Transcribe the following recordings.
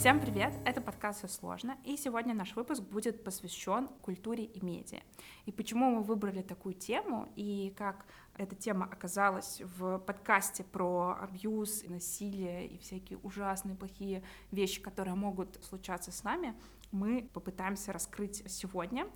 Всем привет! Это подкаст «Все сложно», и сегодня наш выпуск будет посвящен культуре и медиа. И почему мы выбрали такую тему, и как эта тема оказалась в подкасте про абьюз, насилие и всякие ужасные, плохие вещи, которые могут случаться с нами, мы попытаемся раскрыть сегодня.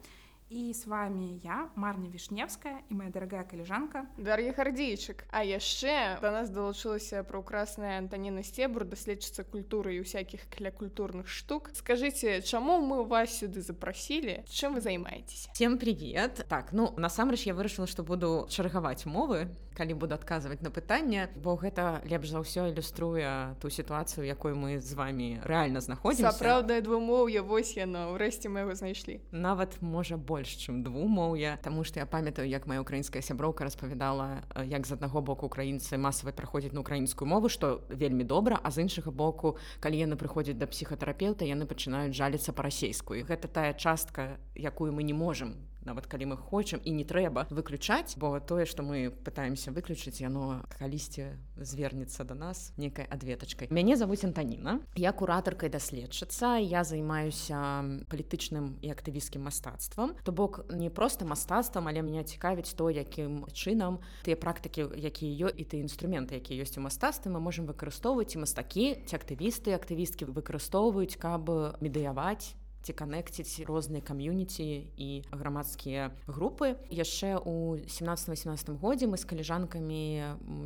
И с вами я, Марня Вишневская, и моя дорогая коллежанка Дар'я Хардзейчык. А яшчэ до нас далучылася праўкрасная Антаніна Сцебр, даследчыца культуры і ўсякіх культурных штук. Скажите, чаму мы вас сюды запрасілі? Чым вы займаецеся? Всем привет. Так, ну насамрэч я вырашыла, што буду чаргаваць мовы, калі буду адказваць на пытанне, бо гэта лепш за ўсё ілюструе ту сітуацыю, якой мы з вами рэальна знаходзімся. Сапраўднае двумоўе вось яно, ўрэшце мы яго знайшлі. Нават можа больш чым двумоўя Таму што я памятаю як моя украінская сяброўка распавядала як з аднаго боку украінцы масава праходзяць на украінскую мову што вельмі добра а з іншага боку калі яны прыходзяць да псіхатэрапеўта яны пачынаюць жаліцца па-расейскую гэта тая частка якую мы не можемм нават калі мы хочам і не трэба выключаць бо тое што мы пытаемся выключыць яно калісьці звернецца до нас некай адветачкай мяне завуць антаніна я куратаркай даследчыца я займаюся палітычным і актывісцкім мастацтвам то бок не просто мастацтвам але меня цікавіць то якім чынам тыя практыкі якія ё і ты інструменты якія ёсць у мастацтве мы можемм выкарыстоўваць і мастакі ці актывісты актывісткі выкарыстоўваюць каб медыяваць ці канекціць розныя кам'юніці і грамадскія групы яшчэ у 17-18 годзе мы з каліжанкамі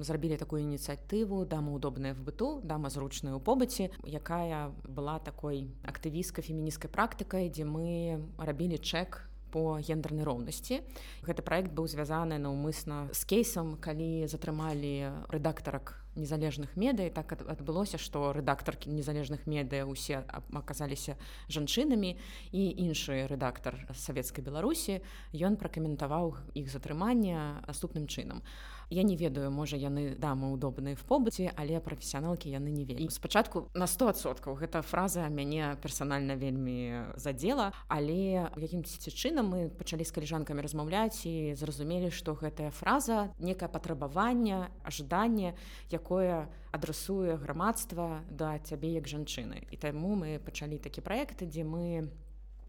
зрабілі такую ініцыятыву дама удобная в быту дама зручная ў побыце якая была такой актывісткай феміністкай практыкай дзе мы рабілі чек по гендернай роўнасці. Гэты проект быў звязаны наўмысна з кейсам калі затрымалі рэдактарак незалежных медыя так адбылося што рэдактаркі незалежных медыя усе аказаліся жанчынамі і іншы рэдактар савецкай беларусі ён пракаментаваў іх затрымання наступным чынам я не ведаю можа яны дамы удобныя в побыце але прафесіяналкі яны не вельмі спачатку на 100соткаў гэта фраза мяне персанальна вельмі задзела але якім ці чынам мы пачалі з каліжанкамі размаўляць і зразумелі што гэтая фраза некае патрабаванне ожидание якое адрасуе грамадства да цябе як жанчыны. І таму мы пачалі такі праект дзе мы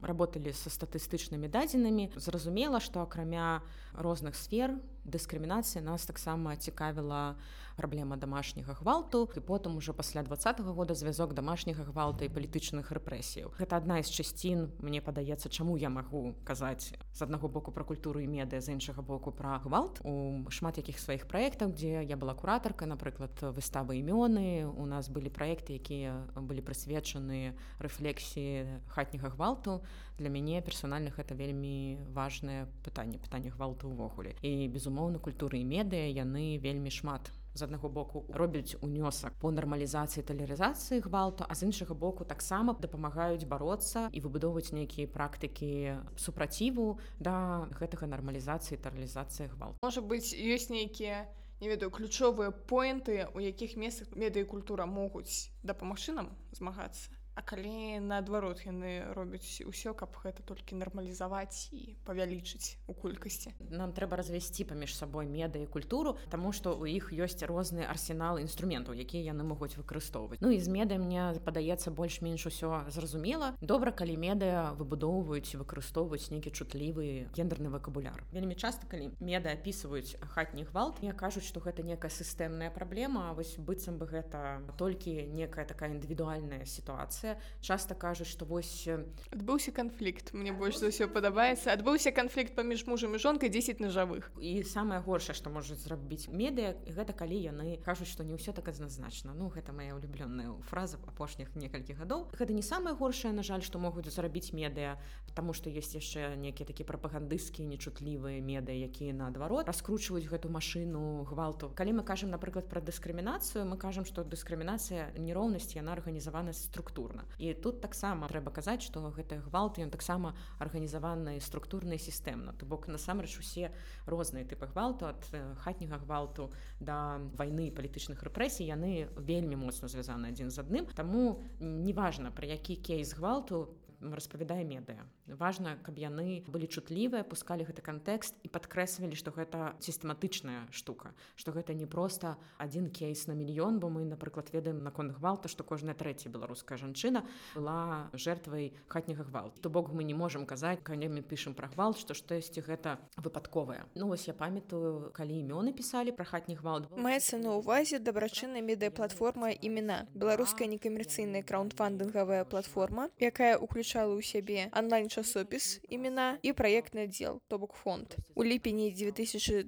работали са статыстычнымі дадзенымі зразумела што акрамя розных сфер дыскрымінацыя нас таксама цікавіла праблема домашняга гвалту і потым уже пасля двадцатого года звязок домашняга гвалта і палітычных рэпрэсіяў гэта адна з часцін мне падаецца чаму я магу казаць з аднаго боку пра культуру і медыа з іншага боку пра гвалт. У шмат якіх сваіх праектах дзе я была куратаркай напрыклад выставы імёны у нас былі праекты якія былі прысвечаны рэфлексіі хатняга гвалту для мяне персанальных это вельмі важное пытанне пытання гвалту увогуле. І безумоўна культуры і медыа яны вельмі шмат. З аднаго боку робяць унёсак по нармалізацыі талерызацыі гвалту а з іншага боку таксама дапамагаюць бароцца і выбудоўваць нейкія практыкі супраціву да гэтага нармалізацыі таралізацыі гвалт можа быць ёсць нейкія не ведаю ключовыя поинты у якіх месцах медыа культура могуць дапамагчы нам змагацца А калі наадварот яны робяць усё каб гэта толькі нармалізаваць і павялічыць у колькасці. Нам трэба развесці паміж сабой меда і культуру Таму што у іх ёсць розныя арсеналы інструментаў якія яны могуць выкарыстоўваць. Ну і з меда мне падаецца больш-менш усё зразумела. Добра калі медыа выбудоўваюць выкарыстоўваюць нейкі чутлівы гендерны вакабуляр. Вельмі часта калі меда апісваюць хатні гвалт мне кажуць што гэта некая сістэмная праблема вось быццам бы гэта толькі некая такая індывідуальная сітуацыя сітуацыя часта кажуць што вось адбыўся канфлікт мне больш за ўсё падабаецца адбыўся канфлікт паміж мужам і жонкай 10 нажавых і самае горшае што можуць зрабіць медыа гэта калі яны кажуць што не ўсё так адназначна ну гэта моя улюблёная фраза апошніх некалькі гадоў гэта не самае горшае на жаль што могуць зрабіць медыа потому што ёсць яшчэ нейкія такі прапагандысцкія нечутлівыя медыа якія наадварот раскручваюць гэту машыну гвалту. Калі мы кажам напрыклад пра дыскрымінацыю мы кажам што дыскрымінацыя нероўнасць яна арганізавана структурна структурна і тут таксама трэба казаць што гэты гвалт ён таксама арганізаваны структурна сістэмна. То бок насамрэч усе розныя тыпы гвалту ад хатняга гвалту да вайны палітычных рэпрэсій яны вельмі моцна звязаны адзін з адным. Таму неважна пра які кейс гвалту распавядае медыа важна каб яны былі чутлівыя пускалі гэты кантэкст і падкрэсвалі што гэта сістэматычная штука што гэта не проста адзін кейс на мільён бо мы напрыклад ведаем наконт гвалта што кожная трэця беларуская жанчына была жертвай хатняга гвалту то бок мы не можам казаць калі мы пішам пра гвалт што штосьці гэта выпадковая ну вось я памятаю калі імёны пісалі пра хатні гвалт. Маецца на ўвазе дабрачынная медыяплатформа імена беларуская некамерцыйная краундфандынгавая платформа якая уключала ў сябе онлайн-часопіс імена і праектны аддзел то бок фонд у ліпені 2021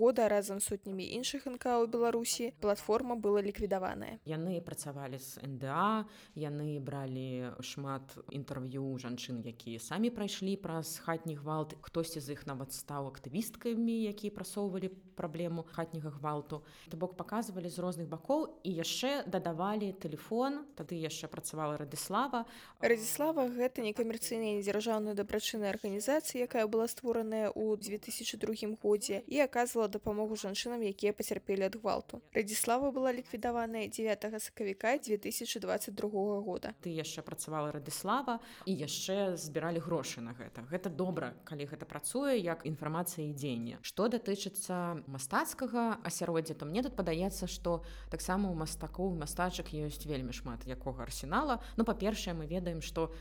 года разам сотнямі іншых нка ў беларусі платформа была ліквідаваная яны працавалі з нда яны бралі шмат інтэрв'ю жанчын якія самі прайшлі праз хатні гвалт хтосьці з іх нават стаў актывісткамі якія прасоўвалі праблему хатняга гвалту. То бок паказвалі з розных бакоў і яшчэ дадавалі телефон тады яшчэ працавала радыслава радзіслава гэта некамерцыйная дзяржаўная дабрачынная арганізацыя якая была створаная ў 2002 годзе і аказвала дапамогу жанчынам якія пацярпелі ад гвалту. Радзіслава была ліквідаваная 9 сакавіка 2022 года. Ты яшчэ працавала радыслава і яшчэ збіралі грошы на гэта. Гэта добра калі гэта працуе як інфармацыя і дзеянне. Што датычыцца мастацкага асяроддзя то мне тут падаецца што таксама у мастакоў мастачак ёсць вельмі шмат якога арсенала. Ну па-першае мы ведаем што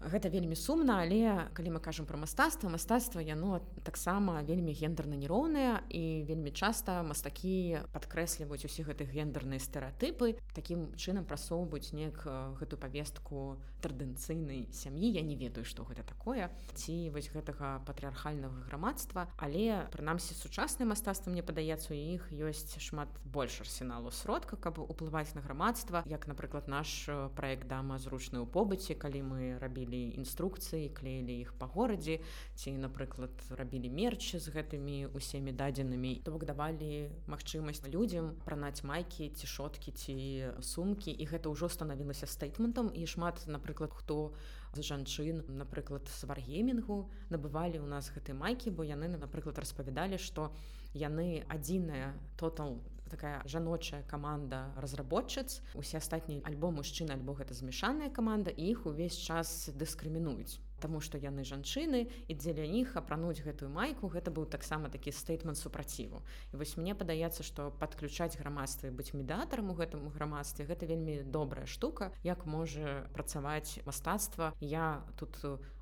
гэта вельмі сумна але калі мы кажам пра мастацтва мастацтва яно таксама вельмі гендерна нероўнае і вельмі часта мастакі падкрэсліваюць усе гэтых гендерныя стэеатыпы такім чынам прасоўваюць неяк гэтую павестку традыцыйнай сям'і. Я не ведаю што гэта такое ці вось гэтага патрыархальнага грамадства але прынамсі сучаснае мастацтва мне падаецца у іх ёсць шмат больш арсеналу сродка каб уплываць на грамадства як напрыклад наш проект дама зручны ў побыце калі мы рабілі рабілі інструкцыі клеілі іх па горадзе ці напрыклад рабілі мерчы з гэтымі усімі дадзенымі то бок давалі магчымасць людзям пранаць майкі ці шоткі ці сумкі. І гэта ўжо станавілася стейтментам і шмат напрыклад хто з жанчын напрыклад сваргемінгу набывалі ў нас гэтай майкі бо яны напрыклад распавядалі што яны адзіная тотал такая жаночая каманда разработчыц усе астатнія альбо мужчына альбо гэта змяшаная каманда іх увесь час дыскрымінуюць Таму што яны жанчыны і дзеля іх апрануць гэтую майку гэта быў таксама такі стейтмент супраціву. І вось мне падаецца што падключаць грамадства і быць медатарам у гэтым грамадстве гэта вельмі добрая штука як можа працаваць мастацтва. Я тут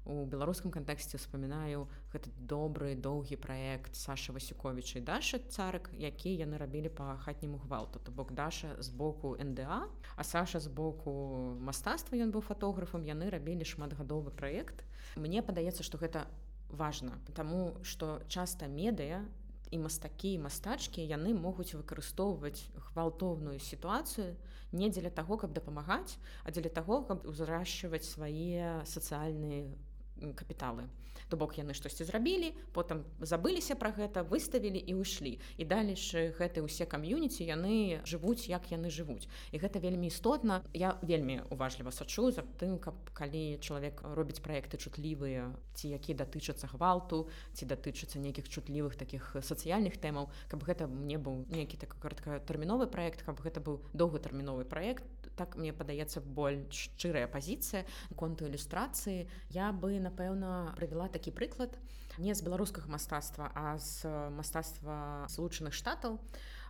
у беларускам кантэксце успамінаю гэты добры доўгі праект Саша васюковіча і даша царык які яны рабілі па хатняму гвалту. То бок даша з боку нда а Саша з боку мастацтва ён быў фатографам яны рабілі шматгадовы праект Мне падаецца, што гэта важна, Таму што часта медыя і мастакі і мастачкі яны могуць выкарыстоўваць гвалтоўную сітуацыю не дзеля таго, каб дапамагаць, а дзеля таго, каб узрашчваць свае сацыяльныя капіталы. То бок яны штосьці зрабілі потым забыліся пра гэта выставілі і ўйшлі. І далейшы гэты ўсе кам'юніці яны жывуць як яны жывуць. І гэта вельмі істотна. Я вельмі уважліва сачу за тым каб калі чалавек робіць праекты чутлівыя ці які датычацца гвалту ці датычацца нейкіх чутлівых таких сацыяльных тэмаў каб гэта мне быў нейкі так кароткатэрміновы проект каб гэта быў доўгатэрміновы проект так мне падаецца больш шчырая пазіцыя. Конту ілюстрацыі я бы на напэўна правяла такі прыклад не з беларускага мастацтва а з мастацтва злучаных штатаў.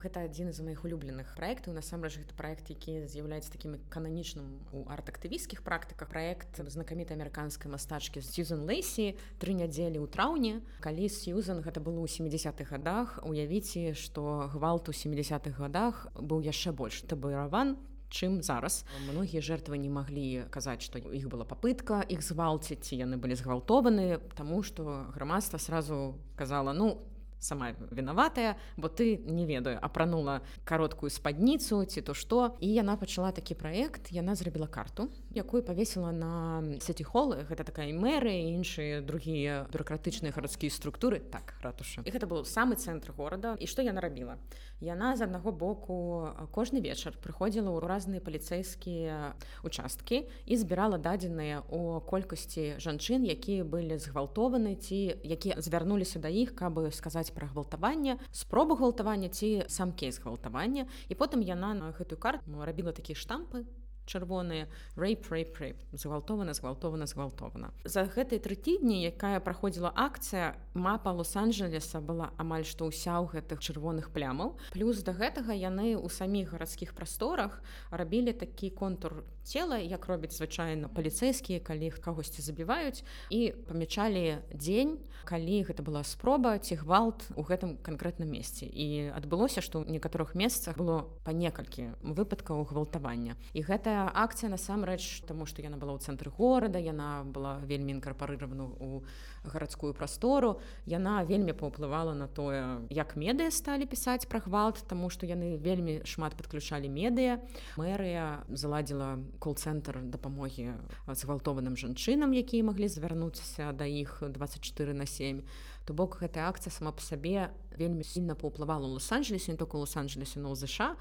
Гэта адзін з моихх улюбленых проектаў насамрэч гэта проект які з'яўляецца такім кананічным у арт-актывісцкіх практыках. Проект знакамітай амерыканскай мастачкі сьюзен лейсі тры нядзелі ў траўні калі сьюзен гэта было ў 70-х годах уявіце што гвалт у 70-х годах быў яшчэ больш табыраван чым зараз многія жертвы не маглі казаць што у іх была попытка іх звалціць яны былі згвалтованы тому что грамадства сразу казала ну сама вінаватая бо ты не ведаю апранула кароткую спадніцу ці то што. І яна пачала такі праект яна зрабіла карту якую павесіла на сеці холы гэта такая мэры іншыя другія бюрократычныя гарадскія структуры. Так ратуша і гэта быў самы цэнтр горада. І што яна рабіла? Яна з аднаго боку кожны вечар прыходзіла ў разныя паліцэйскія участкі і збірала дадзеныя о колькасці жанчын якія былі згвалтованы ці якія звярнуліся да іх каб сказаць казаць пра гвалтаванне спробу гвалтавання ці сам кейс гвалтавання і потым яна на гэтую карту рабіла такія штампы Чырвоныя рэйп рэйп рэйп згвалтована згвалтована згвалтована за гэтай тры тыдні якая праходзіла акцыя мапа лос-анджелеса была амаль што ўся ў гэтых чырвоных плямаў. Плюс да гэтага яны ў саміх гарадскіх прасторах рабілі такі контур цела як робяць звычайна паліцэйскія калі іх кагосьці забіваюць і памячалі дзень калі гэта была спроба ці гвалт у гэтым канкрэтным месцы. І адбылося што ў некаторых месцах было па некалькі выпадкаў гвалтавання. І гэтая акцыя насамрэч таму што яна была ў цэнтры горада яна была вельмі інкарпарыравана у гарадскую прастору яна вельмі паўплывала на тое як медыа сталі пісаць пра гвалт таму што яны вельмі шмат падключалі медыа мэрыя заладзіла кол-цэнтр дапамогі згвалтованым жанчынам якія маглі звярнуцца да іх 24 на 7 то бок гэтая акцыя сама па сабе вельмі сильно паўплывала лос-анджелесе не только лос-анджелесе но ЗША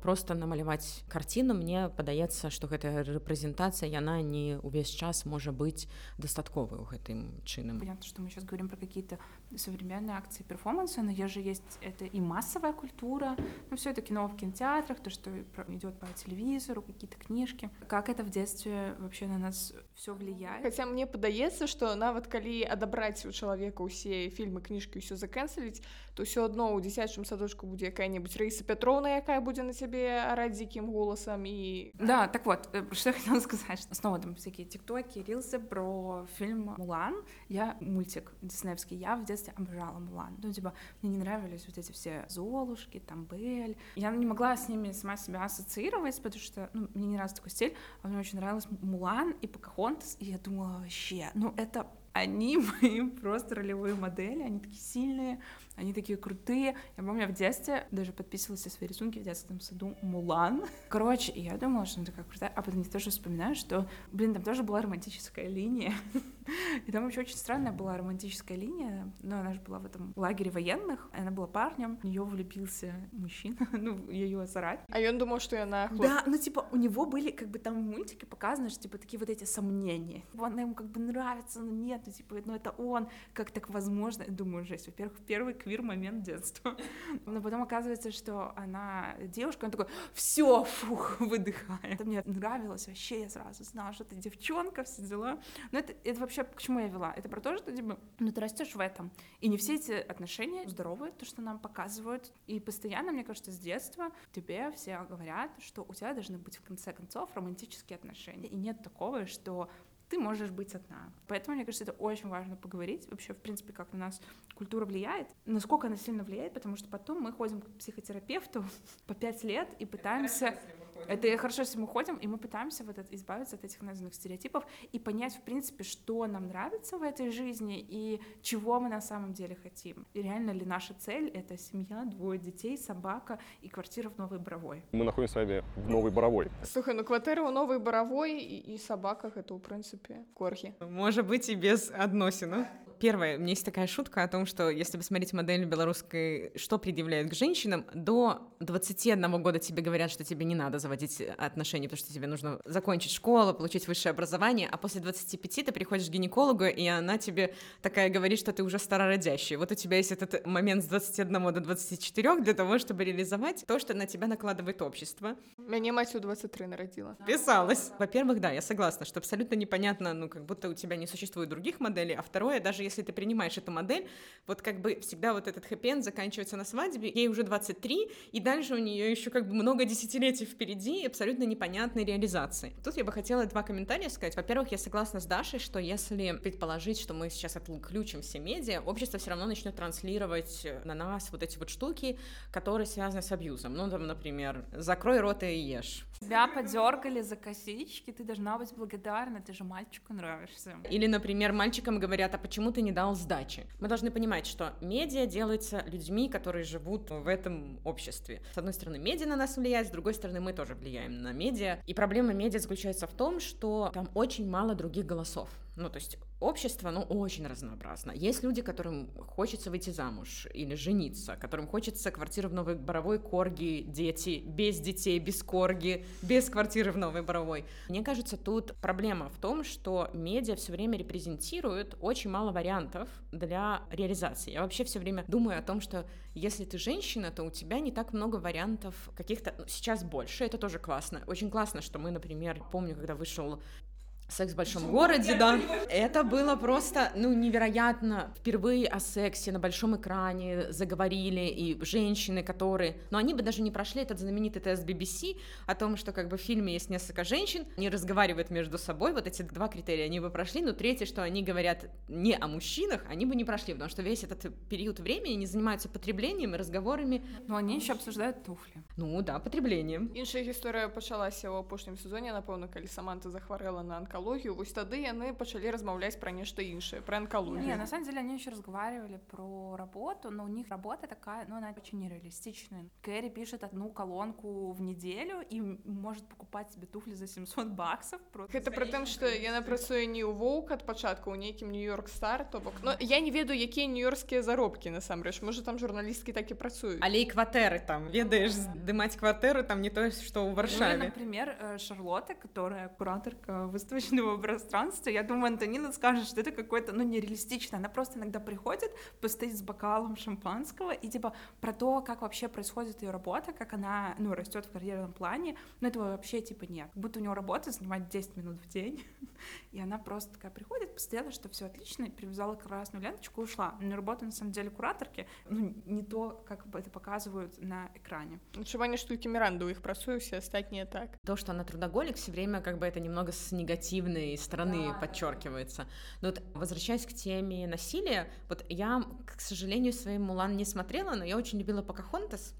просто намаляваць карціну мне падаецца што гэтая рэпрэзентацыя яна не ўвесь час можа быць дастатковай у гэтым чынам что мы сейчас говорим про какие-то современные акции перформанса но я же есть это и массовая культура но все это кино в кинотеатрах то что идет по телевизору какие-то книжки как это в детстве вообще на нас все влияет хотя мне падаецца что нават калі адабраць у чалавека усе фільмы кніжкі ўсё закэнсаліць то все одно у дзіцячым садочку будзе якая-нибудь рейса пятроўна якая будзе на цябе тебе орать диким голосом и... Да, так вот, э, что я хотела сказать, что снова там всякие тиктоки, рилсы про фильм «Мулан». Я мультик диснеевский, я в детстве обожала «Мулан». Ну, типа, мне не нравились вот эти все Золушки, там, Бель. Я не могла с ними сама себя ассоциировать, потому что, ну, мне не нравился такой стиль, а мне очень нравилась «Мулан» и «Покахонтас», и я думала, вообще, ну, это они мои просто ролевые модели, они такие сильные, они такие крутые. Я помню, в детстве даже подписывалась на свои рисунки в детском саду Мулан. Короче, я думала, что она такая крутая, а потом я тоже вспоминаю, что, блин, там тоже была романтическая линия. И там вообще очень странная была романтическая линия, но она же была в этом лагере военных, она была парнем, в нее влюбился мужчина, ну, ее сорать. А он думал, что она Да, ну, типа, у него были, как бы, там в мультике показано, что, типа, такие вот эти сомнения. Она ему, как бы, нравится, но нет, ну, типа, ну, это он, как так возможно? Я думаю, жесть, во-первых, первый квир-момент детства. Но потом оказывается, что она девушка, он такой, все, фух, выдыхает. Это мне нравилось вообще, я сразу знала, что это девчонка, все дела. Но это, это вообще к чему я вела? Это про то, что типа, ну ты растешь в этом. И не все эти отношения здоровые, то, что нам показывают. И постоянно, мне кажется, с детства тебе все говорят, что у тебя должны быть в конце концов романтические отношения. И нет такого, что ты можешь быть одна. Поэтому, мне кажется, это очень важно поговорить вообще, в принципе, как на нас культура влияет, насколько она сильно влияет, потому что потом мы ходим к психотерапевту по пять лет и пытаемся это хорошо, если мы ходим, и мы пытаемся вот это, избавиться от этих названных стереотипов и понять, в принципе, что нам нравится в этой жизни и чего мы на самом деле хотим. И реально ли наша цель — это семья, двое детей, собака и квартира в Новой Боровой. Мы находимся с вами в Новой Боровой. Слушай, ну квартира у Новой Боровой и, и собака — это, в принципе, корхи. Может быть, и без односинов. Первое, у меня есть такая шутка о том, что если посмотреть модель белорусской, что предъявляют к женщинам, до 21 года тебе говорят, что тебе не надо заводить отношения, потому что тебе нужно закончить школу, получить высшее образование, а после 25 ты приходишь к гинекологу, и она тебе такая говорит, что ты уже старородящий. Вот у тебя есть этот момент с 21 до 24 для того, чтобы реализовать то, что на тебя накладывает общество. Меня мать у 23 народила. Писалась. Во-первых, да, я согласна, что абсолютно непонятно, ну, как будто у тебя не существует других моделей, а второе, даже если ты принимаешь эту модель, вот как бы всегда вот этот хэппи заканчивается на свадьбе, ей уже 23, и дальше у нее еще как бы много десятилетий впереди абсолютно непонятной реализации. Тут я бы хотела два комментария сказать. Во-первых, я согласна с Дашей, что если предположить, что мы сейчас отключим все медиа, общество все равно начнет транслировать на нас вот эти вот штуки, которые связаны с абьюзом. Ну, там, например, закрой рот и ешь. Тебя подергали за косички, ты должна быть благодарна, ты же мальчику нравишься. Или, например, мальчикам говорят, а почему ты не дал сдачи? Мы должны понимать, что медиа делается людьми, которые живут в этом обществе. С одной стороны, медиа на нас влияет, с другой стороны, мы тоже влияем на медиа. И проблема медиа заключается в том, что там очень мало других голосов. Ну, то есть общество, ну, очень разнообразно. Есть люди, которым хочется выйти замуж или жениться, которым хочется квартира в Новой Боровой, корги, дети, без детей, без корги, без квартиры в Новой Боровой. Мне кажется, тут проблема в том, что медиа все время репрезентируют очень мало вариантов для реализации. Я вообще все время думаю о том, что если ты женщина, то у тебя не так много вариантов каких-то... Ну, сейчас больше, это тоже классно. Очень классно, что мы, например, помню, когда вышел Секс в большом городе, да. Это было просто, ну, невероятно. Впервые о сексе на большом экране заговорили и женщины, которые... Но они бы даже не прошли этот знаменитый тест BBC о том, что как бы в фильме есть несколько женщин, они разговаривают между собой, вот эти два критерия они бы прошли, но третье, что они говорят не о мужчинах, они бы не прошли, потому что весь этот период времени они занимаются потреблением и разговорами. Но они еще обсуждают туфли. Ну да, потреблением. Іншая гісторыя пачалася ў апошнім сезоне напэўна калі саманта захварэла на онкологию онкалогію вось тады яны пачалі размаўляць пра нешта іншае про онкологию. Не на самом деле они еще разговаривали про работу но у них работа такая но ну, она очень нереалистичная. Кэрри пишет одну колонку в неделю и может покупать себе туфли за 700 баксов это про тым что яна працуе не ў воўк ад пачатку у нейкім нью-йорк стар то бок но я не ведаю якія нью-йоркскія заробкі насамрэч можа там журналісткі так і працуюць але і кватэры там ведаеш здымаць кватэру там не тое что ў варшаве. ну, например э, шарлота которая кураторка выставочная личного пространства. Я думаю, Антонина скажет, что это какое-то, ну, нереалистично. Она просто иногда приходит, постоит с бокалом шампанского и, типа, про то, как вообще происходит ее работа, как она, ну, растет в карьерном плане. Но этого вообще, типа, нет. Как будто у нее работа занимает 10 минут в день. И она просто такая приходит, посмотрела, что все отлично, привязала красную ленточку и ушла. Но работа, на самом деле, кураторки, ну, не то, как бы это показывают на экране. Адчуванне, што толькі Міранда ў іх працуе, все астатнія так. То, что она трудоголик, все время как бы это немного с негативным негативной стороны да. подчеркивается. Но вот возвращаясь к теме насилия, вот я, к сожалению, своей Мулан не смотрела, но я очень любила Покахонтас,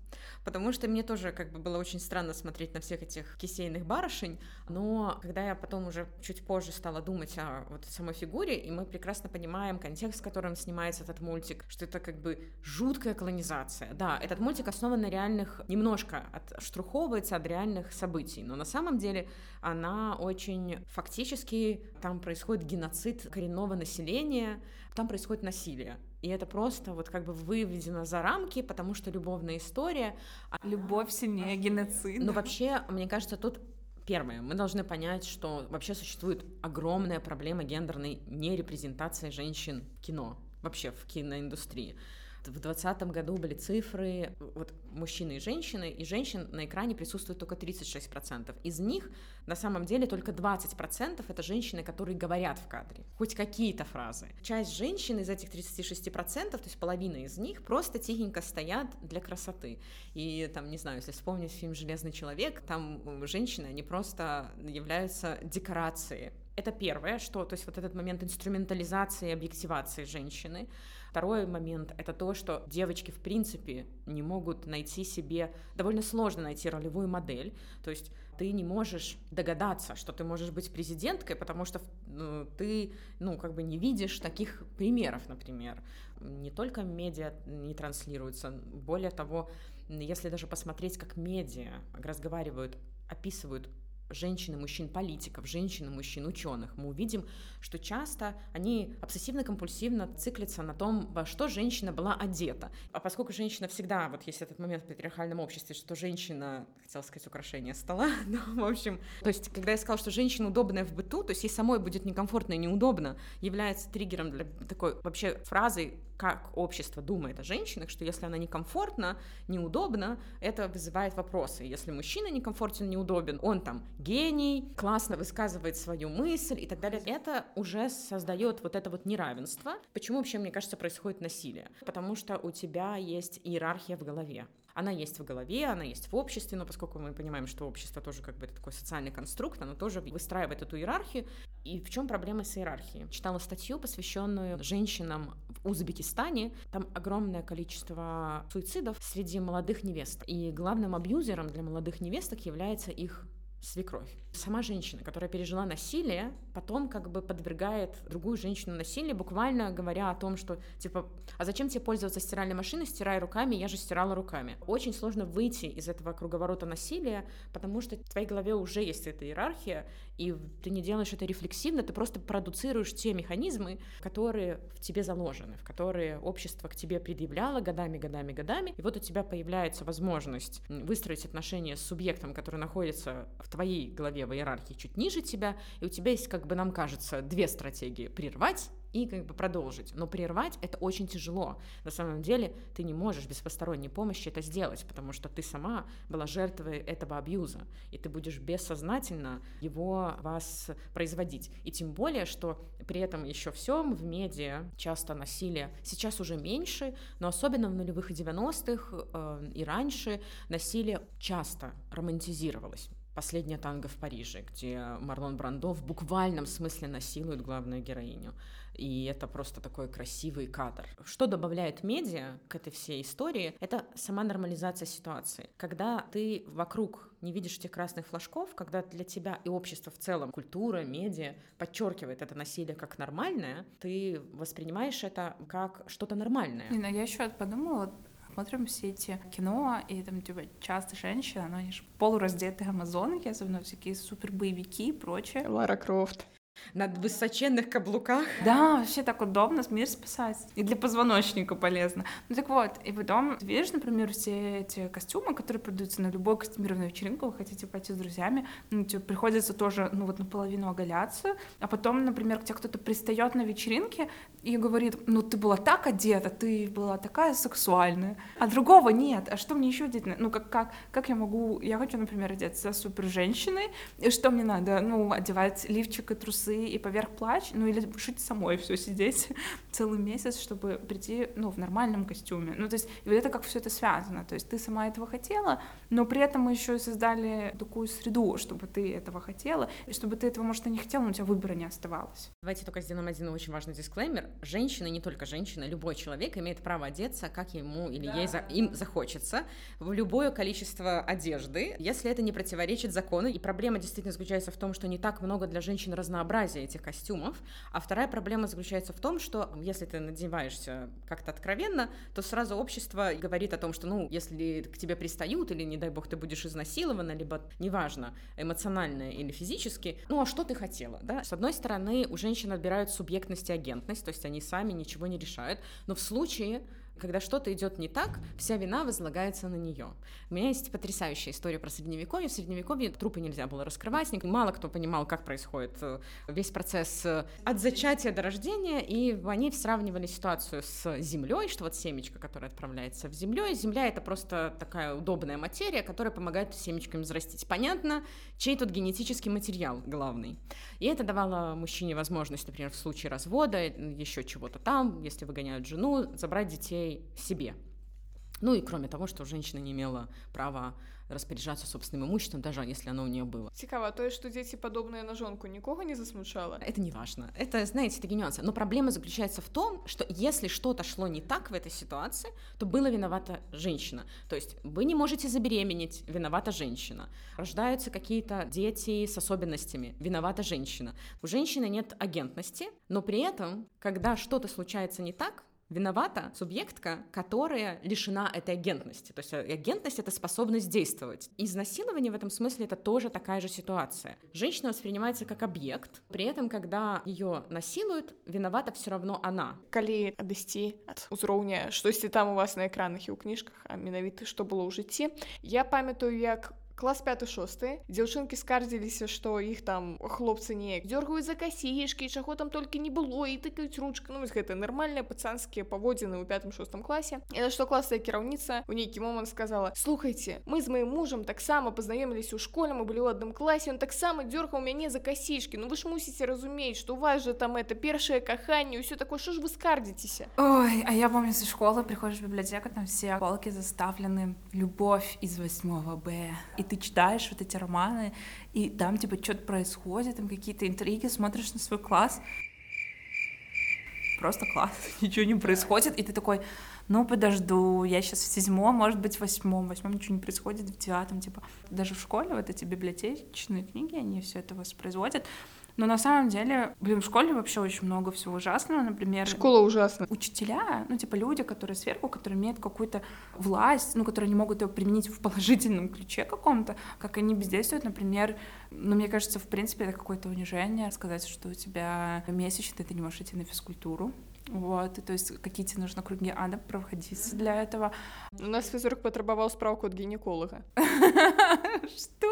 потому что мне тоже как бы было очень странно смотреть на всех этих кисейных барышень, но когда я потом уже чуть позже стала думать о вот самой фигуре, и мы прекрасно понимаем контекст, в котором снимается этот мультик, что это как бы жуткая колонизация. Да, этот мультик основан на реальных, немножко отштруховывается от реальных событий, но на самом деле она очень фактически, там происходит геноцид коренного населения, там происходит насилие. И это просто вот как бы выведено за рамки, потому что любовная история... А Любовь сильнее геноцида. Ну вообще, мне кажется, тут Первое, мы должны понять, что вообще существует огромная проблема гендерной нерепрезентации женщин в кино, вообще в киноиндустрии. В 2020 году были цифры, вот мужчины и женщины, и женщин на экране присутствует только 36%. Из них на самом деле только 20% это женщины, которые говорят в кадре, хоть какие-то фразы. Часть женщин из этих 36%, то есть половина из них, просто тихенько стоят для красоты. И там, не знаю, если вспомнить фильм «Железный человек», там женщины, они просто являются декорацией. Это первое, что, то есть вот этот момент инструментализации и объективации женщины. Второй момент — это то, что девочки, в принципе, не могут найти себе... Довольно сложно найти ролевую модель. То есть ты не можешь догадаться, что ты можешь быть президенткой, потому что ну, ты, ну, как бы не видишь таких примеров, например. Не только медиа не транслируются, более того, если даже посмотреть, как медиа разговаривают, описывают женщин и мужчин политиков, женщин и мужчин ученых, мы увидим, что часто они обсессивно-компульсивно циклятся на том, во что женщина была одета. А поскольку женщина всегда, вот есть этот момент в патриархальном обществе, что женщина, хотела сказать, украшение стола, но, в общем, то есть, когда я сказала, что женщина удобная в быту, то есть ей самой будет некомфортно и неудобно, является триггером для такой вообще фразы как общество думает о женщинах, что если она некомфортна, неудобна, это вызывает вопросы. Если мужчина некомфортен, неудобен, он там гений, классно высказывает свою мысль и так далее, это уже создает вот это вот неравенство. Почему вообще, мне кажется, происходит насилие? Потому что у тебя есть иерархия в голове. Она есть в голове, она есть в обществе, но поскольку мы понимаем, что общество тоже как бы это такой социальный конструкт, оно тоже выстраивает эту иерархию. И в чем проблема с иерархией? Читала статью, посвященную женщинам в Узбекистане. Там огромное количество суицидов среди молодых невест. И главным абьюзером для молодых невесток является их свекровь. Сама женщина, которая пережила насилие, потом как бы подвергает другую женщину насилию, буквально говоря о том, что типа, а зачем тебе пользоваться стиральной машиной, стирай руками, я же стирала руками. Очень сложно выйти из этого круговорота насилия, потому что в твоей голове уже есть эта иерархия, и ты не делаешь это рефлексивно, ты просто продуцируешь те механизмы, которые в тебе заложены, в которые общество к тебе предъявляло годами, годами, годами, и вот у тебя появляется возможность выстроить отношения с субъектом, который находится в твоей голове в иерархии чуть ниже тебя, и у тебя есть, как бы нам кажется, две стратегии. Прервать и как бы продолжить. Но прервать это очень тяжело. На самом деле ты не можешь без посторонней помощи это сделать, потому что ты сама была жертвой этого абьюза, и ты будешь бессознательно его вас производить. И тем более, что при этом еще всем в медиа часто насилие сейчас уже меньше, но особенно в нулевых и 90-х э, и раньше насилие часто романтизировалось «Последняя танго в Париже», где Марлон Брандо в буквальном смысле насилует главную героиню. И это просто такой красивый кадр. Что добавляет медиа к этой всей истории, это сама нормализация ситуации. Когда ты вокруг не видишь этих красных флажков, когда для тебя и общество в целом, культура, медиа подчеркивает это насилие как нормальное, ты воспринимаешь это как что-то нормальное. Нина, я еще подумала, смотрим все эти кино, и там типа часто женщины, но они же полураздетые амазонки, особенно всякие супер боевики и прочее. Лара Крофт на высоченных каблуках. Да, вообще так удобно, мир спасать. И для позвоночника полезно. Ну так вот, и потом, видишь, например, все эти костюмы, которые продаются на любую костюмированную вечеринку, вы хотите пойти с друзьями, ну, тебе приходится тоже, ну вот наполовину оголяться, а потом, например, к тебе кто-то пристает на вечеринке и говорит, ну ты была так одета, ты была такая сексуальная, а другого нет, а что мне еще одеть? Ну как, как, как я могу, я хочу, например, одеться супер женщиной, и что мне надо? Ну, одевать лифчик и трусы трусы и поверх плач, ну или шить самой все сидеть целый месяц, чтобы прийти, ну, в нормальном костюме. Ну, то есть, и вот это как все это связано. То есть ты сама этого хотела, но при этом мы еще и создали такую среду, чтобы ты этого хотела, и чтобы ты этого, может, и не хотела, но у тебя выбора не оставалось. Давайте только сделаем один очень важный дисклеймер. Женщина, не только женщина, любой человек имеет право одеться, как ему или да. ей за, им захочется, в любое количество одежды, если это не противоречит закону. И проблема действительно заключается в том, что не так много для женщин разнообразия разнообразие этих костюмов. А вторая проблема заключается в том, что если ты надеваешься как-то откровенно, то сразу общество говорит о том, что, ну, если к тебе пристают, или, не дай бог, ты будешь изнасилована, либо, неважно, эмоционально или физически, ну, а что ты хотела, да? С одной стороны, у женщин отбирают субъектность и агентность, то есть они сами ничего не решают, но в случае когда что-то идет не так, вся вина возлагается на нее. У меня есть потрясающая история про средневековье. В средневековье трупы нельзя было раскрывать, мало кто понимал, как происходит э, весь процесс э, от зачатия до рождения, и они сравнивали ситуацию с землей, что вот семечко, которое отправляется в землю, земля это просто такая удобная материя, которая помогает семечкам взрастить. Понятно, чей тут генетический материал главный. И это давало мужчине возможность, например, в случае развода, еще чего-то там, если выгоняют жену, забрать детей себе. Ну и кроме того, что женщина не имела права распоряджаться собственным имуществом, даже если оно у нее было. Цікаво, то, что дети подобные на жонку никого не засмущало? Это не важно. Это, знаете, такие нюансы. Но проблема заключается в том, что если что-то шло не так в этой ситуации, то была виновата женщина. То есть вы не можете забеременеть, виновата женщина. Рождаются какие-то дети с особенностями, виновата женщина. У женщины нет агентности, но при этом, когда что-то случается не так, Виновата субъектка, которая лишена этой агентности. То есть э, агентность — это способность действовать. Изнасилование в этом смысле — это тоже такая же ситуация. Женщина воспринимается как объект, при этом, когда ее насилуют, виновата все равно она. Калі адысці ад узроўня штосьці там у вас на экранах і ў кніжках а менавіта што было ў жыцці я памятаю як клас 5-6 дзяўчынкі скардзіліся што іх там хлопцы неяк дёргаюць за касішкі чаго там толькі не было і тыкаюць ручка ну гэта нармальныя пацанскія паводзіны ў пятым шостым класе і на што класная кіраўніца у нейкі момант сказала слухайте мы з маім мужам таксама пазнаёміліся ў школе мы былі ў адным класе он таксама дзёргаў мяне за касішкі Ну вы ж мусіце разумець што у вас же там это першае каханне ўсё такое що ж вы скардзіцеся Ой а я помню со школы приходишь в библиотека там все полки заставлены любовь из 8 Б и ты читаешь вот эти романы, и там типа что-то происходит, там какие-то интриги, смотришь на свой класс, просто класс, ничего не происходит, и ты такой, ну подожду, я сейчас в седьмом, может быть, в восьмом, в восьмом ничего не происходит, в девятом, типа, даже в школе вот эти библиотечные книги, они все это воспроизводят. Но на самом деле, блин, в школе вообще очень много всего ужасного, например... Школа ужасна. Учителя, ну, типа люди, которые сверху, которые имеют какую-то власть, ну, которые не могут ее применить в положительном ключе каком-то, как они бездействуют, например, ну, мне кажется, в принципе, это какое-то унижение сказать, что у тебя месячный, ты не можешь идти на физкультуру, вот, и то есть какие тебе нужно круги ада проходить для этого. У нас физрук патрабаваў справку ад гінеколага. Што?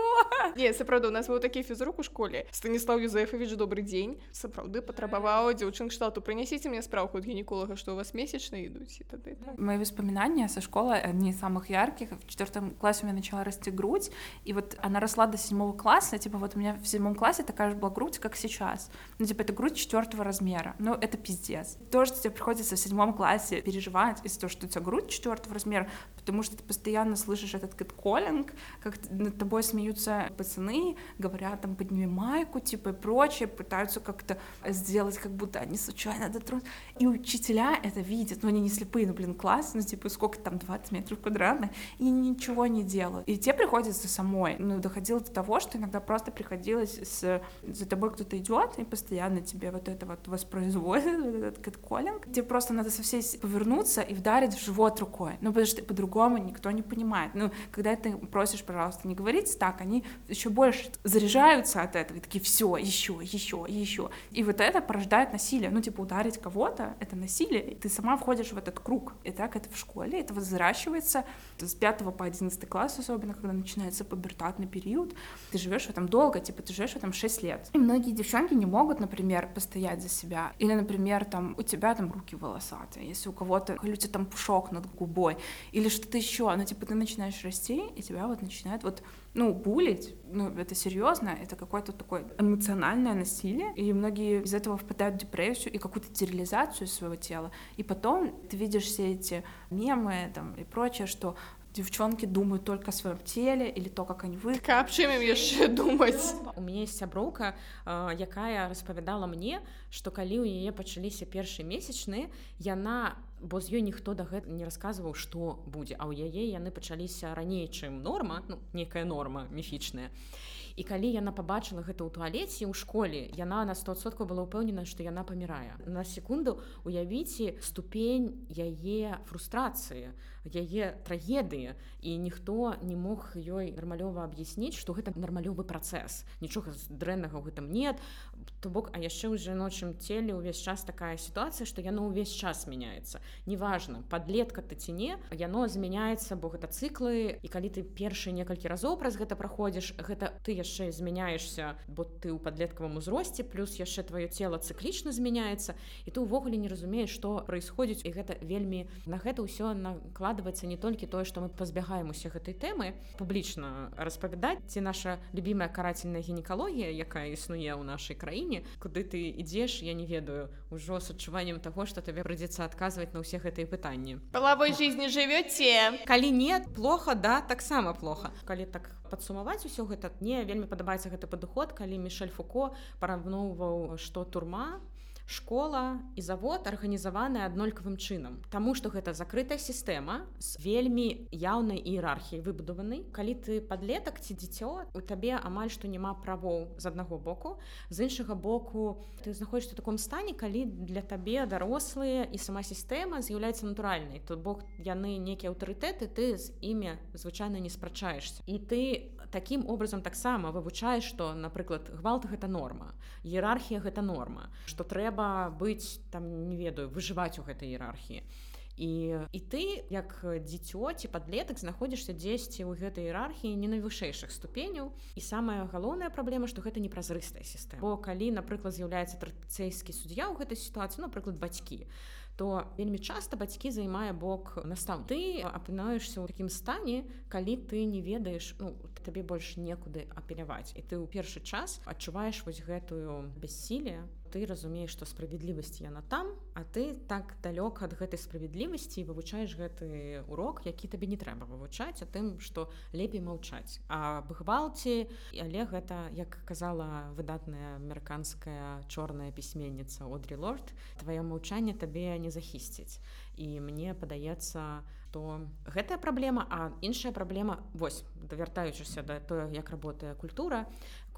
Не, сапраўды, у нас быў такі фізрук у школе. Станіслав Юзефович, добрый дзень. Сапраўды патрабаваў дзяўчын кшталту. Прынясіце мне справку ад гінеколага, што у вас месячные ідуць і тады так. Мои воспоминания со школы одни из самых ярких. В четвертом классе у меня начала расти грудь, и вот она росла до седьмого класса. Типа вот у меня в седьмом классе такая же была грудь, как сейчас. Ну типа это грудь четвертого размера. Ну это пиздец. То, что тебе приходится в седьмом классе переживать из-за того, что у тебя грудь четвертого размера, потому что ты постоянно слышишь этот кэтколлинг, как над тобой смеются пацаны, говорят там подними майку, типа и прочее, пытаются как-то сделать, как будто они случайно дотронутся. И учителя это видят, но они не слепые, ну блин, класс, ну типа сколько там, 20 метров квадратных, и ничего не делают. И тебе приходится самой. Ну, доходило до того, что иногда просто приходилось с... за тобой кто-то идет и постоянно тебе вот это вот воспроизводит, вот этот кэтколлинг. Тебе просто надо со всей повернуться и вдарить в живот рукой. Ну, потому что по-другому никто не понимает. Ну, когда ты просишь, пожалуйста, не говорить так, они еще больше заряжаются от этого, и такие, все, еще, еще, еще. И вот это порождает насилие. Ну, типа, ударить кого-то — это насилие, и ты сама входишь в этот круг. И так это в школе, это взращивается с 5 по 11 класс, особенно когда начинается пубертатный период. Ты живешь в этом долго, типа, ты живешь в этом 6 лет. И многие девчонки не могут, например, постоять за себя. Или, например, там, у тебя там руки волосатые, если у кого-то, тебя там пушок над губой, или что-то еще, ну, типа, ты начинаешь расти, и тебя вот начинает вот ну, булить, ну, это серьезно, это какое-то такое эмоциональное насилие, и многие из этого впадают в депрессию и какую-то стерилизацию своего тела. И потом ты видишь все эти мемы там и прочее, что девчонки думают только о своем теле или то, как они вы. Так, аб чым ім яшчэ думаць? У мяне есть сяброўка, э, якая распавядала мне, што калі ў яе пачаліся першыя месячныя, яна бо з ёй ніхто да гэта не расказваў што будзе а ў яе яны пачаліся раней чым норма ну, некая норма міфічная і калі яна побачыла гэта ў туалеце ў школе яна на 100сот была ўпэўнена што яна памірае. На секунду уявіце ступень яе фрустрацыі яе трагедыі і ніхто не мог ёй нармалёва аб'ясніць што гэта нармалёвы працэс. Нічога дрэннага ў гэтым нет. То бок а яшчэ ў жаночым целе ўвесь час такая сітуацыя што яно ўвесь час мяняецца. Неважно подлетка ты ці не яно змяняецца бо гэта цыклы і калі ты першы некалькі разоў праз гэта праходзіш гэта ты яшчэ яшчэ змяняешься бо ты ў падлеткавым узросце плюс яшчэ твоё тело цыклічна змяняецца і ты ўвогуле не разумееш что происходзіць і гэта вельмі на гэта ўсё накладваецца не толькі тое что мы пазбягаем усе гэтай тэмы публічна распавядаць ці наша любимая карательная гінекалогія якая існуе ў нашай краіне куды ты ідзеш я не ведаю ўжо с адчуваннем того что табе прыйдзецца адказваць на ўсе гэтыя пытанні. Палавой жизни жывёце калі нет плохо да таксама плохо. Калі так падсумаваць усё гэта мне вельмі падабаецца гэты падыход калі мішель фуко параўноўваў што турма школа і завод арганізаваны аднолькавым чынам Таму што гэта закрытая сістэма з вельмі яўнай іерархіяй выбудаванай. Калі ты падлетак ці дзіцё у табе амаль што няма правоў з аднаго боку. З іншага боку ты знаходишься таком стане калі для табе дарослыя і сама сістэма з'яўляецца натуральнай. То бок яны нейкія аўтарытэты ты з імі звычайна не спрачаешься і ты таким образом таксама вывучаеш што напрыклад гвалт гэта норма іерархія гэта норма што трэба быць там не ведаю выжываць у гэтай іерархіі і і ты як дзіцё ці падлетак знаходзішся дзесьці ў гэтай іерархіі не найвышэйшых ступеняў і самая галоўная праблема што гэта непразрыстая сістэма бо калі напрыклад з'яўляецца трацэйскі суддзя ў гэтай сітуацыі напрыклад бацькі то вельмі часта бацькі займае бок настаў ты апынаешься ў такім стане калі ты не ведаеш ну, табе больш некуды апеляваць. І ты ў першы час адчуваеш вось гэтую бяссіле ты разумееш што справядлівасць яна там а ты так далёк ад гэтай справядлівасці вывучаеш гэты урок які табе не трэба вывучаць а тым што лепей маўчаць. А гвалці але гэта як казала выдатная амерыканская чорная пісьменніца одрі лорд твоё маўчанне табе не захісціць і мне падаецца то гэтая праблема а іншая праблема вось давяртаючыся да тое як работае культура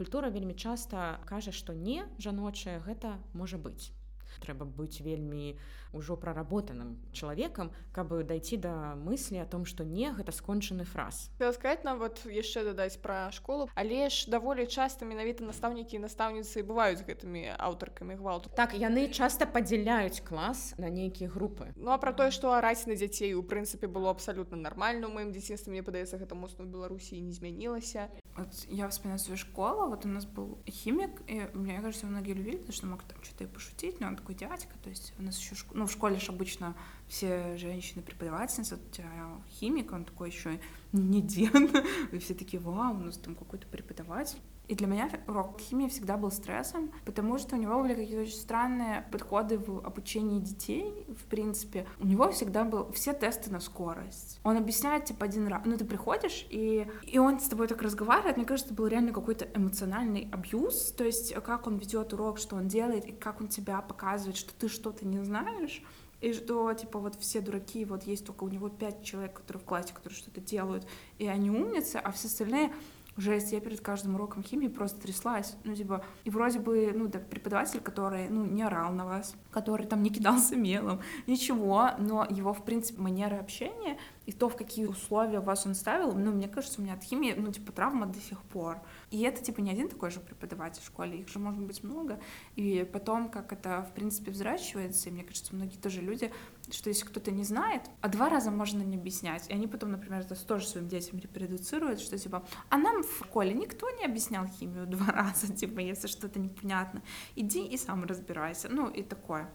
культура вельмі часта кажа што не жаночая гэта можа быць. Трэба быць вельмі ўжо праработаным чалавекам каб дайсці да мыслі о том што не гэта скончаны фраз. Сказать нам вот яшчэ дадаць пра школу. Але ж даволі часта менавіта настаўнікі і настаўніцы бываюць гэтымі аўтаркамі гвалту так яны часта падзяляюць клас на нейкія групы. Ну а пра тое што араць на дзяцей у прынцыпе было абсалютна нармальна у маім дзяцінстве мне падаецца гэта моцна беларусі не змянілася вот я вспоминаю свою школу вот у нас был химик и мне кажется многие любили потому что мог там что-то и пошутить но он такой дядька то есть у нас еще школа ну, в школе же обычно все женщины преподавательницы, у тебя химик, он такой еще не дед, и все такие, вау, у нас там какой-то преподаватель. И для меня урок химии всегда был стрессом, потому что у него были какие-то очень странные подходы в обучении детей, в принципе. У него всегда был все тесты на скорость. Он объясняет, типа, один раз. Ну, ты приходишь, и, и он с тобой так разговаривает. Мне кажется, это был реально какой-то эмоциональный абьюз. То есть, как он ведет урок, что он делает, и как он тебя показывает, что ты что-то не знаешь. И что, типа, вот все дураки, вот есть только у него пять человек, которые в классе, которые что-то делают, и они умницы, а все остальные жесть, я перед каждым уроком химии просто тряслась, ну, типа, и вроде бы, ну, да, преподаватель, который, ну, не орал на вас, который там не кидался мелом, ничего, но его, в принципе, манера общения и то, в какие условия вас он ставил, ну, мне кажется, у меня от химии, ну, типа, травма до сих пор. И это, типа, не один такой же преподаватель в школе, их же может быть много. И потом, как это, в принципе, взращивается, и мне кажется, многие тоже люди, что если кто-то не знает, а два раза можно не объяснять, и они потом, например, это тоже своим детям репродуцируют, что, типа, а нам в школе никто не объяснял химию два раза, типа, если что-то непонятно, иди и сам разбирайся, ну, и такое.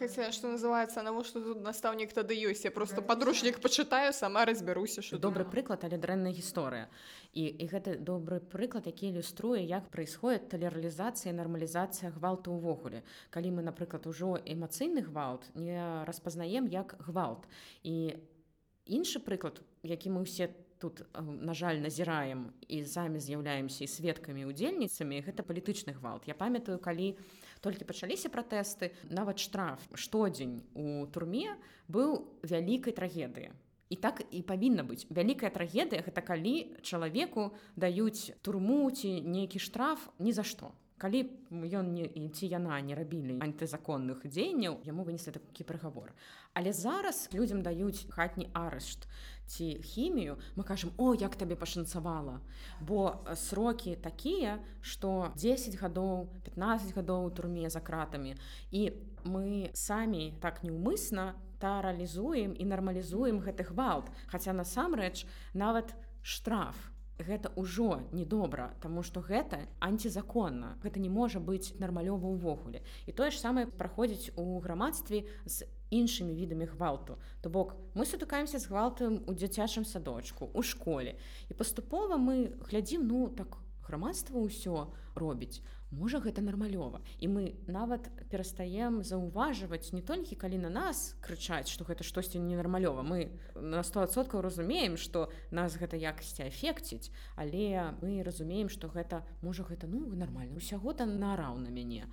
Хаця што называецца навошта тут настаўнік тады ёсць я просто падручнік пачытаю сама разбяруся що добры прыклад але дрэнная гісторыя і, і гэта добры прыклад які ілюструе як происходит талералізацыя нармалізацыя гвалту ўвогуле калі мы напрыклад ужо эмацыйны гвалт не распазнаем як гвалт. І іншы прыклад які мы ўсе тут на жаль назіраем і самі з'яўляемся і сведкамі удзельніцамі гэта палітычны гвалт. Я памятаю калі у толькі пачаліся пратэсты нават штраф штодзень у турме быў вялікай трагедыі і так і павінна быць вялікая трагедыя гэта калі чалавеку даюць турму ці нейкі штраф ні за што калі ён не ці яна не рабілі антызаконных дзеянняў яму вынеслі такі прыгавор. Але зараз людзям даюць хатні арышт ці хімію мы кажам о як табе пашанцавала! Бо э, срокі такія что 10 гадоў 15 гадоў у турме за кратамі. І мы самі так неўмысна та рэалізуем і нармалізуем гэты гвалт. Хаця насамрэч нават штраф гэта ўжо недобра Таму што гэта антизаконна гэта не можа быць нармалёва ўвогуле. І тое ж самае праходзіць у грамадстве з іншымі відамі гвалту. То бок мы сутыкаемся з гвалтам у дзіцячым садочку у школе. І паступова мы глядзім ну так грамадства ўсё робіць можа гэта нармалёва. І мы нават перастаем заўважваць не толькі калі на нас крычаць што гэта штосьці ненармалёва. Мы на стосоткаў разумеем што нас гэта якасці эфекціць але мы разумеем што гэта можа гэта ну нармальна. Усяго там нараў на мяне.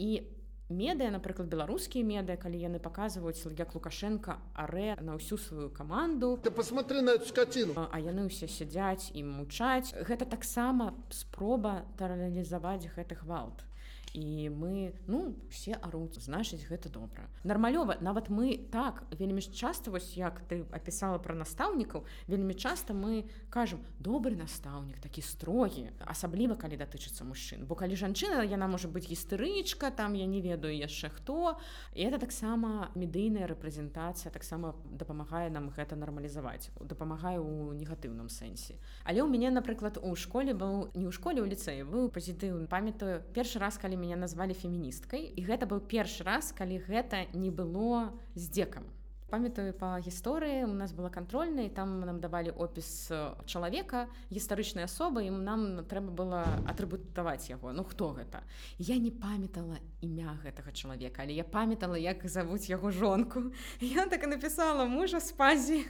І медыя напрыклад беларускія медыя калі яны паказваюць як лукашенко арэ на ўсю сваю каманду ты посмотри на эту скотину. А яны ўсе сядзяць і мучаць гэта таксама спроба таралізаваць гэты гвалт і мы ну все аруць значыць гэта добра нармалёва нават мы так вельмі ж часто вось як ты опісала про настаўнікаў вельмі часто мы кажам добры настаўнік такі строгі асабліва калі датычыцца мужчын бо калі жанчына яна можа быць гістарычка там я не ведаю яшчэ хто. І это таксама медыйная рэпрэзентацыя таксама дапамагае нам гэта нармалізаваць дапамагае у негатыўным сэнсе. Але ў мяне напрыклад у школе быў не ў школе ў ліцэі быў пазітыў памятаю першы раз калі мяне назвалі феміністкай і гэта быў першы раз калі гэта не было здзекам памятаю па гісторыі у нас была кантрольная там нам давалі опіс чалавека гістарычнай асобы і нам трэба было атрыбутаваць яго ну хто гэта я не памятала імя гэтага чалавека але я памятала як завуць яго жонку. Я так і напісала мужа спазі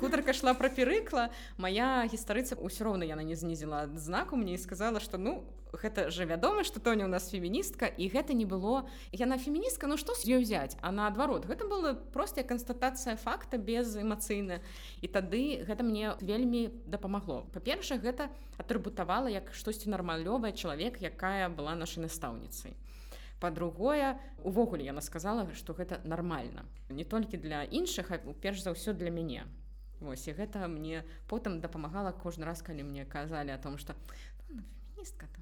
хутарка шла пра перыкла моя гістарыца ўсё роўна яна не знізіла знаку мне і сказала что ну гэта же вядома что тоня у нас феміністка і гэта не было. Яна феміністка ну што з ёй взять а наадварот гэта было простая канстатацыя факта без эмацыйна. І тады гэта мне вельмі дапамагло. Па-першае гэта атрыбутавала як штосьці нармалёвая чалавек якая была нашай настаўніцай. По-другое увогуле яна сказала что гэта нормально не толькі для іншых перш за ўсё для мяне. Вось і гэта мне потым дапамагала кожны раз калі мне казалі о том что ну, феміністка там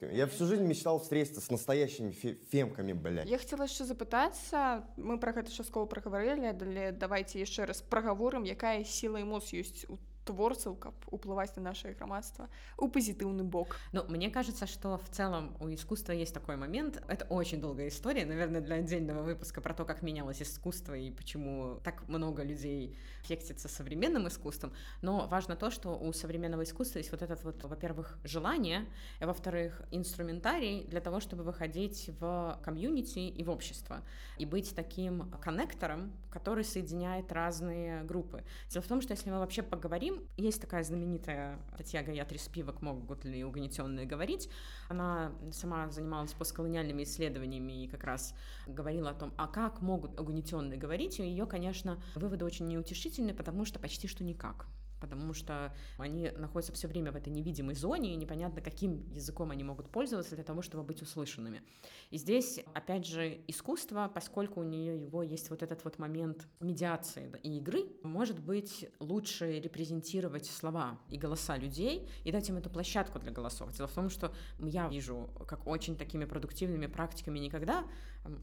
фемками. Я всю жизнь мечтал встретиться с настоящими фе фемками, блядь. Я хотела яшчэ запытацца мы пра гэта часткова прагаварылі але давайте яшчэ раз прагаворым якая сіла эмоц ёсць у творцаў каб уплываць на наше грамадства у пазітыўны бок Ну мне кажется что в целом у искусства есть такой момент это очень долгая история наверное для отдельного выпуска про то как менялось искусство и почему так много людей фектится современным искусством но важно то что у современного искусства есть вот этот вот во-первых желание и во-вторых инструментарий для того чтобы выходить в комьюнити и в общество и быть таким коннектором который соединяет разные группы дело в том что если мы вообще поговорим есть такая знаменитая Татья Гаятри Спивок «Могут ли угнетенные говорить?». Она сама занималась постколониальными исследованиями и как раз говорила о том, а как могут угнетенные говорить. И ее, конечно, выводы очень неутешительные, потому что почти что никак потому что они находятся все время в этой невидимой зоне, и непонятно, каким языком они могут пользоваться для того, чтобы быть услышанными. И здесь, опять же, искусство, поскольку у нее его есть вот этот вот момент медиации и игры, может быть лучше репрезентировать слова и голоса людей и дать им эту площадку для голосов. Дело в том, что я вижу, как очень такими продуктивными практиками никогда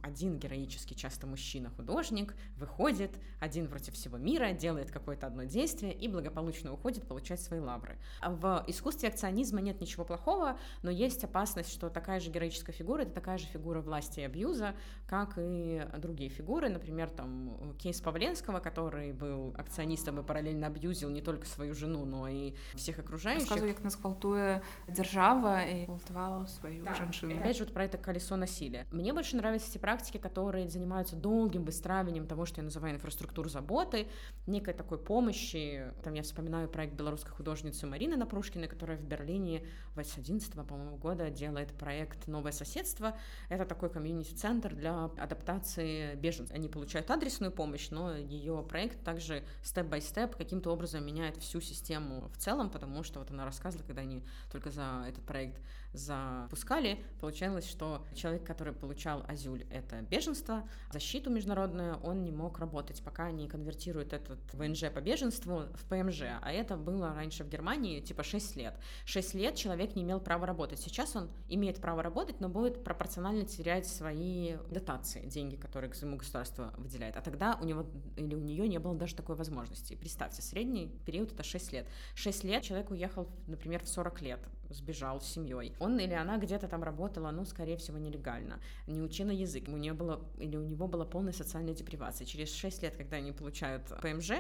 один героический, часто мужчина-художник, выходит один против всего мира, делает какое-то одно действие и благополучно уходит получать свои лавры. А в искусстве акционизма нет ничего плохого, но есть опасность, что такая же героическая фигура — это такая же фигура власти и абьюза, как и другие фигуры. Например, там кейс Павленского, который был акционистом и параллельно абьюзил не только свою жену, но и всех окружающих. Рассказываю, как нас гвалтуе держава и гвалтовала свою да. женщину. И опять же вот про это колесо насилия. Мне больше нравится есть те практики, которые занимаются долгим выстраиванием того, что я называю инфраструктуру заботы, некой такой помощи. Там я вспоминаю проект белорусской художницы Марины Напрушкиной, которая в Берлине с 11 по-моему, года делает проект «Новое соседство». Это такой комьюнити-центр для адаптации беженцев. Они получают адресную помощь, но ее проект также степ-бай-степ каким-то образом меняет всю систему в целом, потому что вот она рассказывала, когда они только за этот проект запускали, получалось, что человек, который получал азюль, это беженство, защиту международную, он не мог работать, пока не конвертирует этот ВНЖ по беженству в ПМЖ. А это было раньше в Германии типа 6 лет. 6 лет человек не имел права работать. Сейчас он имеет право работать, но будет пропорционально терять свои дотации, деньги, которые ему государство выделяет. А тогда у него или у нее не было даже такой возможности. Представьте, средний период это 6 лет. 6 лет человек уехал, например, в 40 лет сбежал с семьей. Он или она где-то там работала, ну, скорее всего, нелегально, не учила язык, у нее было, или у него была полная социальная депривация. Через 6 лет, когда они получают ПМЖ,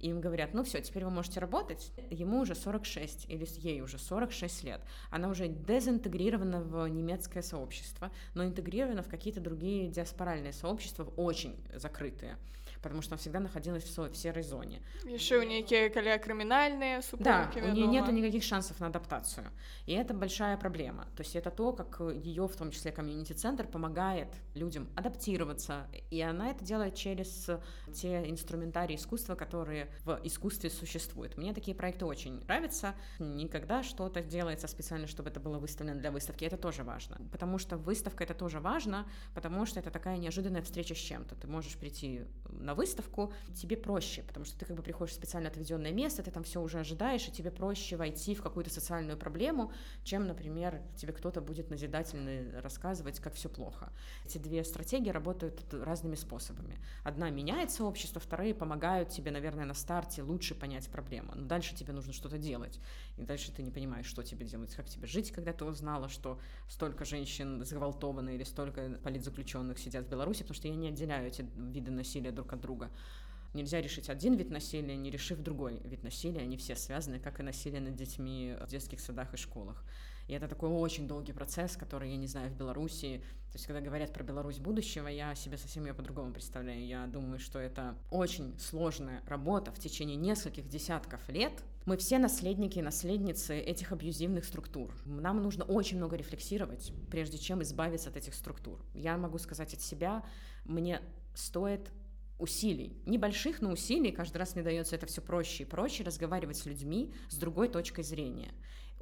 им говорят, ну все, теперь вы можете работать, ему уже 46, или ей уже 46 лет. Она уже дезинтегрирована в немецкое сообщество, но интегрирована в какие-то другие диаспоральные сообщества, очень закрытые потому что она всегда находилась в, в серой зоне. Еще у нее коля криминальные Да, у нее нет никаких шансов на адаптацию. И это большая проблема. То есть это то, как ее, в том числе комьюнити-центр, помогает людям адаптироваться. И она это делает через те инструментарии искусства, которые в искусстве существуют. Мне такие проекты очень нравятся. Никогда что-то делается специально, чтобы это было выставлено для выставки. Это тоже важно. Потому что выставка это тоже важно, потому что это такая неожиданная встреча с чем-то. Ты можешь прийти на на выставку, тебе проще, потому что ты как бы приходишь в специально отведенное место, ты там все уже ожидаешь, и тебе проще войти в какую-то социальную проблему, чем, например, тебе кто-то будет назидательно рассказывать, как все плохо. Эти две стратегии работают разными способами. Одна меняет сообщество, вторые помогают тебе, наверное, на старте лучше понять проблему. Но дальше тебе нужно что-то делать. И дальше ты не понимаешь, что тебе делать, как тебе жить, когда ты узнала, что столько женщин загвалтованы или столько политзаключенных сидят в Беларуси, потому что я не отделяю эти виды насилия друг от от друга. Нельзя решить один вид насилия, не решив другой вид насилия. Они все связаны, как и насилие над детьми в детских садах и школах. И это такой очень долгий процесс, который, я не знаю, в Беларуси... То есть, когда говорят про Беларусь будущего, я себе совсем ее по-другому представляю. Я думаю, что это очень сложная работа в течение нескольких десятков лет. Мы все наследники и наследницы этих абьюзивных структур. Нам нужно очень много рефлексировать, прежде чем избавиться от этих структур. Я могу сказать от себя, мне стоит усилий, небольших, но усилий, каждый раз мне дается это все проще и проще, разговаривать с людьми с другой точкой зрения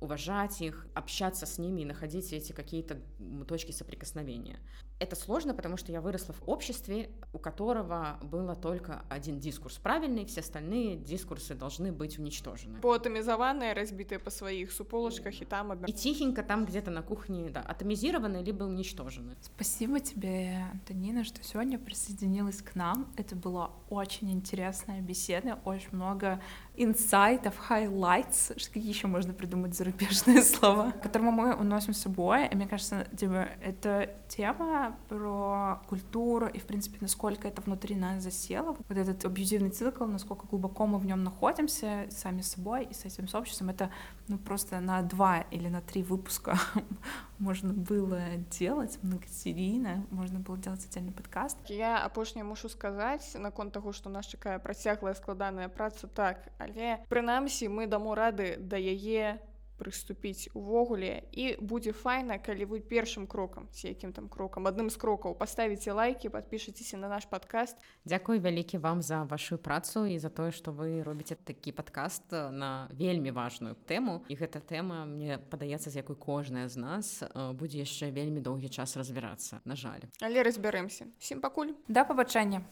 уважать их, общаться с ними и находить эти какие-то точки соприкосновения. Это сложно, потому что я выросла в обществе, у которого было только один дискурс правильный, все остальные дискурсы должны быть уничтожены. Поатомизованные, разбитые по своих суполочках и там... И тихенько там где-то на кухне, да, атомизированы либо уничтожены. Спасибо тебе, Антонина, что сегодня присоединилась к нам. Это была очень интересная беседа, очень много инсайтов, highlights, какие еще можно придумать зарубежные слова, к которому мы уносим с собой. И мне кажется, типа, эта тема про культуру и, в принципе, насколько это внутри нас засело, вот этот абьюзивный цикл, насколько глубоко мы в нем находимся сами с собой и с этим сообществом, это ну, просто на два или на три выпуска можно было делать многосерийно, можно было делать отдельный подкаст. Я апошняе мушу сказаць наконт таго, што нас чакае працяглая складаная праца так, але прынамсі мы даму рады да яе прыступіць увогуле і будзе файна калі вы першым крокам ці якім там крокам адным з крокаў паставіце лайки подпішыцеся на наш подкаст Дзякуй вялікі вам за вашу працу і за тое што вы робіце такі падкаст на вельмі важную тэму. І гэта тэма мне падаецца з якой кожная з нас будзе яшчэ вельмі доўгі час разбірацца на жаль. Але разбярэмся. Всім пакуль. Да пабачэння.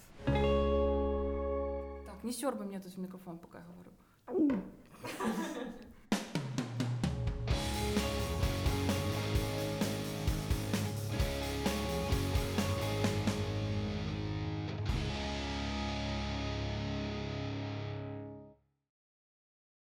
Так не сёрбай мне тут мікрофон пока говорю